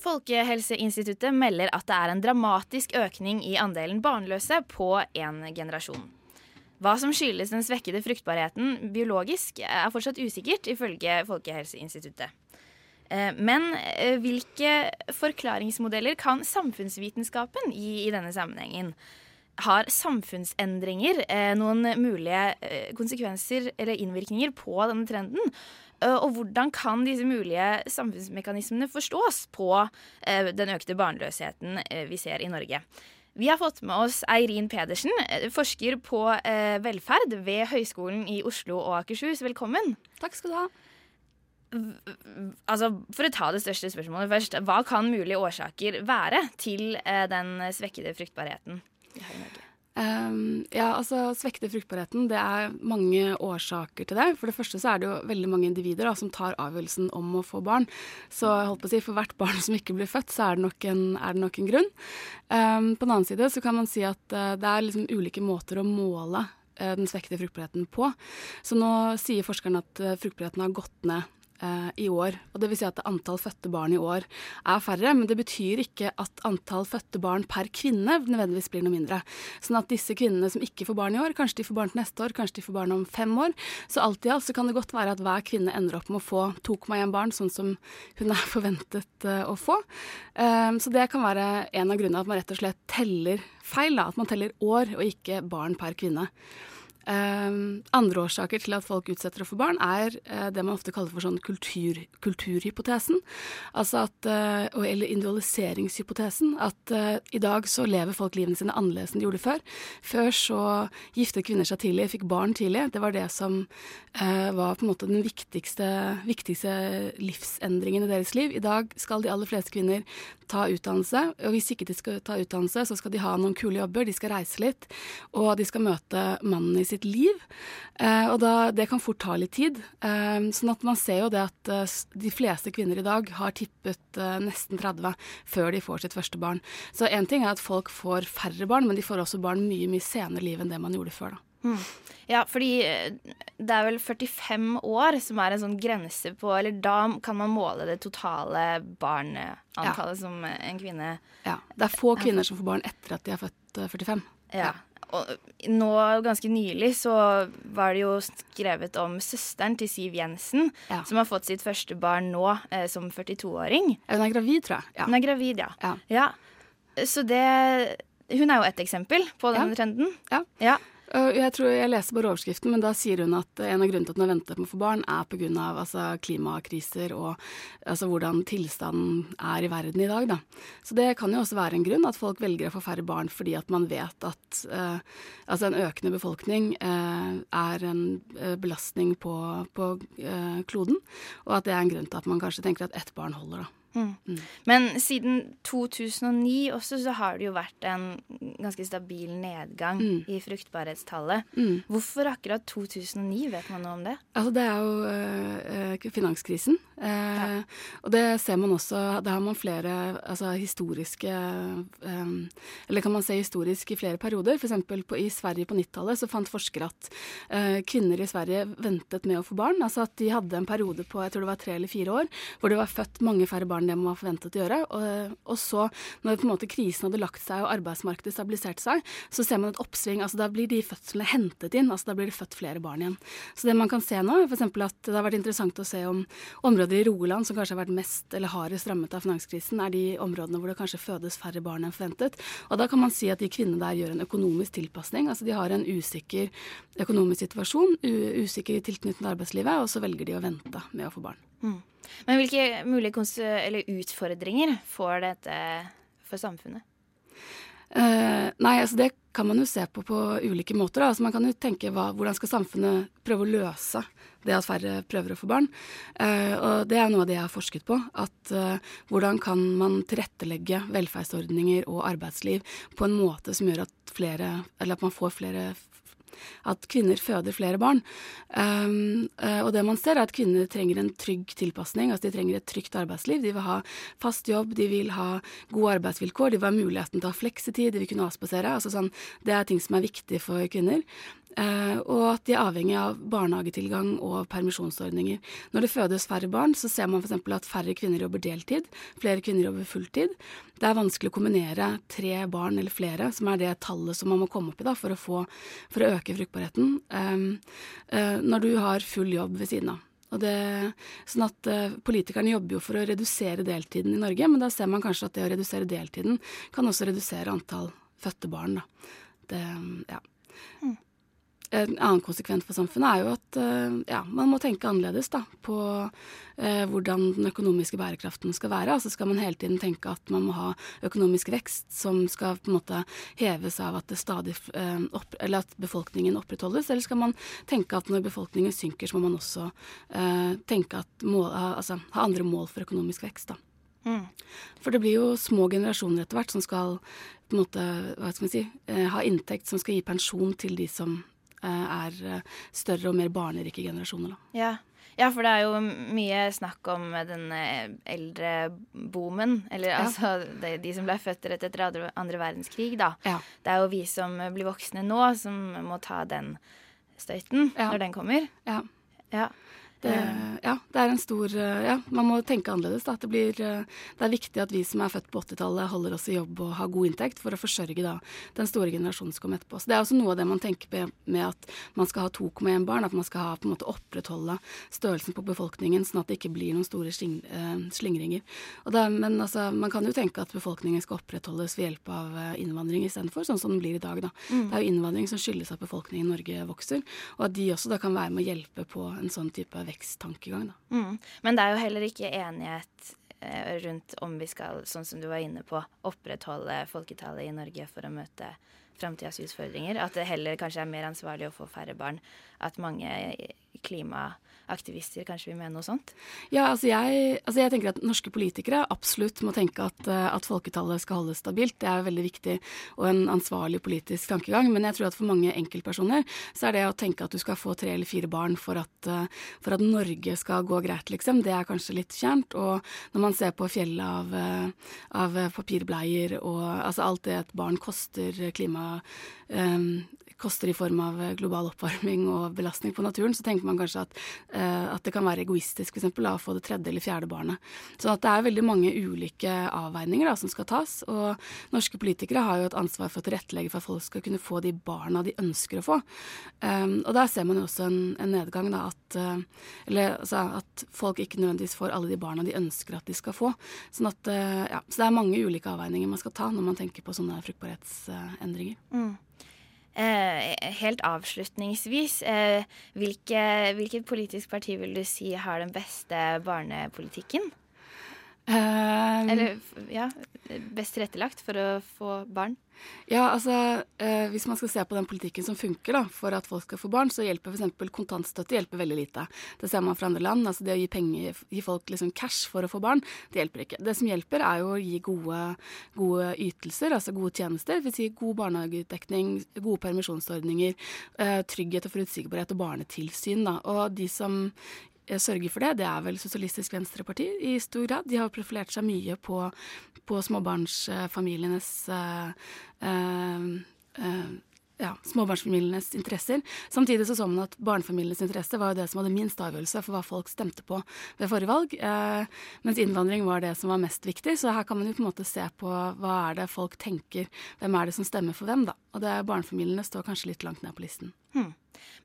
Folkehelseinstituttet melder at det er en dramatisk økning i andelen barnløse på en generasjon. Hva som skyldes den svekkede fruktbarheten biologisk, er fortsatt usikkert, ifølge Folkehelseinstituttet. Eh, men eh, hvilke forklaringsmodeller kan samfunnsvitenskapen gi i denne sammenhengen? Har samfunnsendringer eh, noen mulige konsekvenser eller innvirkninger på denne trenden? Og hvordan kan disse mulige samfunnsmekanismene forstås på den økte barnløsheten vi ser i Norge? Vi har fått med oss Eirin Pedersen, forsker på velferd ved Høgskolen i Oslo og Akershus. Velkommen. Takk skal du ha. Altså, For å ta det største spørsmålet først. Hva kan mulige årsaker være til den svekkede fruktbarheten Um, ja, altså Svekte fruktbarheten, det er mange årsaker til det. For det første så er det jo veldig mange individer da, som tar avgjørelsen om å få barn. Så jeg holdt på å si, for hvert barn som ikke blir født, så er det nok en, det nok en grunn. Um, på den annen side så kan man si at uh, det er liksom ulike måter å måle uh, den svekte fruktbarheten på. Så nå sier forskerne at uh, fruktbarheten har gått ned Eh, i år. Og det vil si at antall fødte barn i år er færre, men det betyr ikke at antall fødte barn per kvinne nødvendigvis blir noe mindre. Sånn at disse kvinnene som ikke får barn i år, kanskje de får barn til neste år, kanskje de får barn om fem år. Så alt i alt så kan det godt være at hver kvinne ender opp med å få 2,1 barn, sånn som hun er forventet uh, å få. Um, så det kan være en av grunnene at man rett og slett teller feil, da. At man teller år og ikke barn per kvinne. Uh, andre årsaker til at folk utsetter å få barn, er uh, det man ofte kaller for sånn kultur, kulturhypotesen. Altså at, uh, eller individualiseringshypotesen. At eh, i dag så lever folk livene sine annerledes enn de gjorde før. Før så giftet kvinner seg tidlig, fikk barn tidlig. Det var det som var på en måte den viktigste, viktigste livsendringen i deres liv. I dag skal de aller fleste kvinner ta utdannelse, og hvis ikke de skal ta utdannelse, så skal de ha noen kule jobber, de skal reise litt, og de skal møte mannen i sitt liv. Eh, og da, det kan fort ta litt tid. Eh, sånn at man ser jo det at eh, de fleste kvinner i dag har tippet nesten 30 før de får sitt første barn. Så én ting er at folk får færre barn, men de får også barn mye, mye senere i livet enn det man gjorde før. da. Mm. Ja, fordi det er vel 45 år som er en sånn grense på Eller da kan man måle det totale barneantallet ja. som en kvinne Ja. Det er få kvinner som får barn etter at de er født 45. Ja og nå ganske nylig så var det jo skrevet om søsteren til Siv Jensen, ja. som har fått sitt første barn nå eh, som 42-åring. Hun er gravid, tror jeg. Ja. Hun er gravid, ja. ja. ja. Så det Hun er jo ett eksempel på den trenden. Ja. Jeg tror jeg leser bare overskriften, men da sier hun at en av grunnene til at hun har ventet med å få barn, er pga. Altså, klimakriser og altså, hvordan tilstanden er i verden i dag. Da. Så det kan jo også være en grunn at folk velger å få færre barn fordi at man vet at uh, altså en økende befolkning uh, er en uh, belastning på, på kloden, og at det er en grunn til at man kanskje tenker at ett barn holder. da. Mm. Mm. Men siden 2009 også så har det jo vært en ganske stabil nedgang mm. i fruktbarhetstallet. Mm. Hvorfor akkurat 2009? Vet man noe om det? Altså Det er jo øh, finanskrisen. Eh. Og det ser man også Da har man flere altså, historiske eh, Eller kan man se historisk i flere perioder. F.eks. i Sverige på 90-tallet så fant forskere at eh, kvinner i Sverige ventet med å få barn. Altså at de hadde en periode på jeg tror det var tre eller fire år hvor det var født mange færre barn enn man var forventet å gjøre. Og, og, så, når på en måte krisen hadde lagt seg og arbeidsmarkedet stabiliserte seg, så ser man et oppsving. altså Da blir de fødslene hentet inn. altså Da blir det født flere barn igjen. Så det man kan se nå, f.eks. at det har vært interessant å se om områder i Rogaland som kanskje har vært mest eller hardest rammet av finanskrisen, er de områdene hvor det kanskje fødes færre barn enn forventet. Og da kan man si at de kvinnene der gjør en økonomisk tilpasning. altså De har en usikker økonomisk situasjon, usikker tilknytning til arbeidslivet, og så velger de å vente med å få barn. Mm. Men hvilke mulige utfordringer får dette for samfunnet? Uh, nei, altså det kan man jo se på på ulike måter. Altså man kan jo tenke hva, hvordan skal samfunnet prøve å løse det at færre prøver å få barn. Uh, og det er noe av det jeg har forsket på. At uh, hvordan kan man tilrettelegge velferdsordninger og arbeidsliv på en måte som gjør at flere, eller at man får flere at kvinner føder flere barn. Um, og det man ser, er at kvinner trenger en trygg tilpasning. Altså de trenger et trygt arbeidsliv. De vil ha fast jobb, de vil ha gode arbeidsvilkår, de vil ha muligheten til å ha fleksetid, de vil kunne avspasere. Altså sånn, det er ting som er viktig for kvinner. Uh, og at de er avhengig av barnehagetilgang og permisjonsordninger. Når det fødes færre barn, så ser man f.eks. at færre kvinner jobber deltid, flere kvinner jobber fulltid. Det er vanskelig å kombinere tre barn eller flere, som er det tallet som man må komme opp i da, for, å, få, for å øke fruktbarheten, um, uh, når du har full jobb ved siden av. Det, sånn at uh, Politikerne jobber jo for å redusere deltiden i Norge, men da ser man kanskje at det å redusere deltiden kan også redusere antall fødte barn. Da. Det, ja. Mm. En annen konsekvens for samfunnet er jo at uh, ja, man må tenke annerledes da, på eh, hvordan den økonomiske bærekraften skal være. Altså skal man hele tiden tenke at man må ha økonomisk vekst som skal på en måte heves av at, stadig, uh, opp, at befolkningen opprettholdes, eller skal man tenke at når befolkningen synker, så må man også tenke at mål, altså, ha andre mål for økonomisk vekst. da. Mm. For det blir jo små generasjoner etter hvert som skal på en måte, hva skal man si, ha inntekt som skal gi pensjon til de som Eh, er eh, større og mer barnerike generasjoner. Ja. ja. for det er jo mye snakk om denne eldreboomen. Eller ja. altså de, de, som ble født rett etter andre, verdenskrig, da. Ja. Det er jo vi som blir voksne nå, som må ta den støyten når den kommer. Ja. Ja. Det, ja, det er en stor eh, Ja, man må tenke annerledes. Da. Det, blir, eh, det er viktig at vi som er født på 80-tallet, holder oss i jobb og har god inntekt for å forsørge da, den store generasjonen som kommer etterpå. Så Det er også noe av det man tenker med at man skal ha 2,1 barn. At man skal ha, på en måte opprettholde størrelsen på befolkningen, sånn at det ikke blir noen store eh, slingringer. Det, men altså, man kan jo tenke at befolkningen skal opprettholdes ved hjelp av innvandring istedenfor, sånn som den blir i dag. Da. Mm. Det er jo innvandring som skyldes at befolkningen i Norge vokser, og at de også da kan være med å hjelpe på en sånn type veksttankegang. Mm. Men det er jo heller ikke enighet eh, rundt om vi skal, sånn som du var inne på, opprettholde folketallet i Norge for å møte framtidas utfordringer. At det heller kanskje er mer ansvarlig å få færre barn. At mange klimaaktivister kanskje vil mene noe sånt? Ja, altså jeg, altså jeg tenker at norske politikere absolutt må tenke at, eh, at, folketallet skal holdes stabilt. Det er veldig viktig og en ansvarlig politisk tankegang. Men jeg tror at for mange enkeltpersoner så er det å tenke at du skal få tre eller fire barn for at, eh, for at Norge skal gå greit, liksom, det er kanskje litt fjernt. Og når man ser på fjellet av, eh, av papirbleier og altså alt det et barn koster klima um, koster i form av eh, global oppvarming og belastning på naturen, så tenker man kanskje at, uh, at det kan være egoistisk f.eks. å få det tredje eller fjerde barnet. Så at det er veldig mange ulike avveininger da, som skal tas. Og norske politikere har jo et ansvar for å tilrettelegge for at folk skal kunne få de barna de ønsker å få. Um, og der ser man jo også en, en nedgang, da, at, uh, eller, altså, at folk ikke nødvendigvis får alle de barna de ønsker at de skal få. Sånn at, ja, så det er mange ulike avveininger man skal ta når man tenker på sånne fruktbarhetsendringer. Mm. Eh, helt avslutningsvis, eh, hvilke, hvilket politisk parti vil du si har den beste barnepolitikken? Um, Eller ja, best tilrettelagt for å få barn? Ja, altså eh, Hvis man skal se på den politikken som funker da, for at folk skal få barn, så hjelper f.eks. kontantstøtte hjelper veldig lite. Det ser man fra andre land. altså Det å gi, penger, gi folk liksom cash for å få barn, det hjelper ikke. Det som hjelper, er jo å gi gode, gode ytelser, altså gode tjenester. Vil si god barnehagedekning, gode permisjonsordninger, eh, trygghet og forutsigbarhet og barnetilsyn. Da. Og de som sørger for det, det er vel Sosialistisk Venstreparti i stor grad. De har profilert seg mye på, på småbarnsfamilienes uh, uh, ja, småbarnsfamilienes interesser. Samtidig så så man at barnefamilienes interesse var jo det som hadde minst avgjørelse for hva folk stemte på ved forrige valg, eh, mens innvandring var det som var mest viktig. Så her kan man jo på en måte se på hva er det folk tenker, hvem er det som stemmer for hvem, da. Og det barnefamiliene står kanskje litt langt ned på listen. Hmm.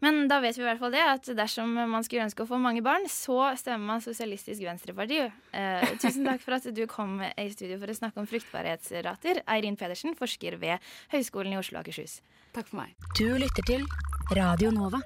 Men da vet vi i hvert fall det, at dersom man skulle ønske å få mange barn, så stemmer man Sosialistisk Venstreparti. Eh, tusen takk for at du kom i studio for å snakke om fruktbarhetsrater. Eirin Pedersen, forsker ved Høgskolen i Oslo og Akershus. Takk for meg. Du lytter til Radio Nova.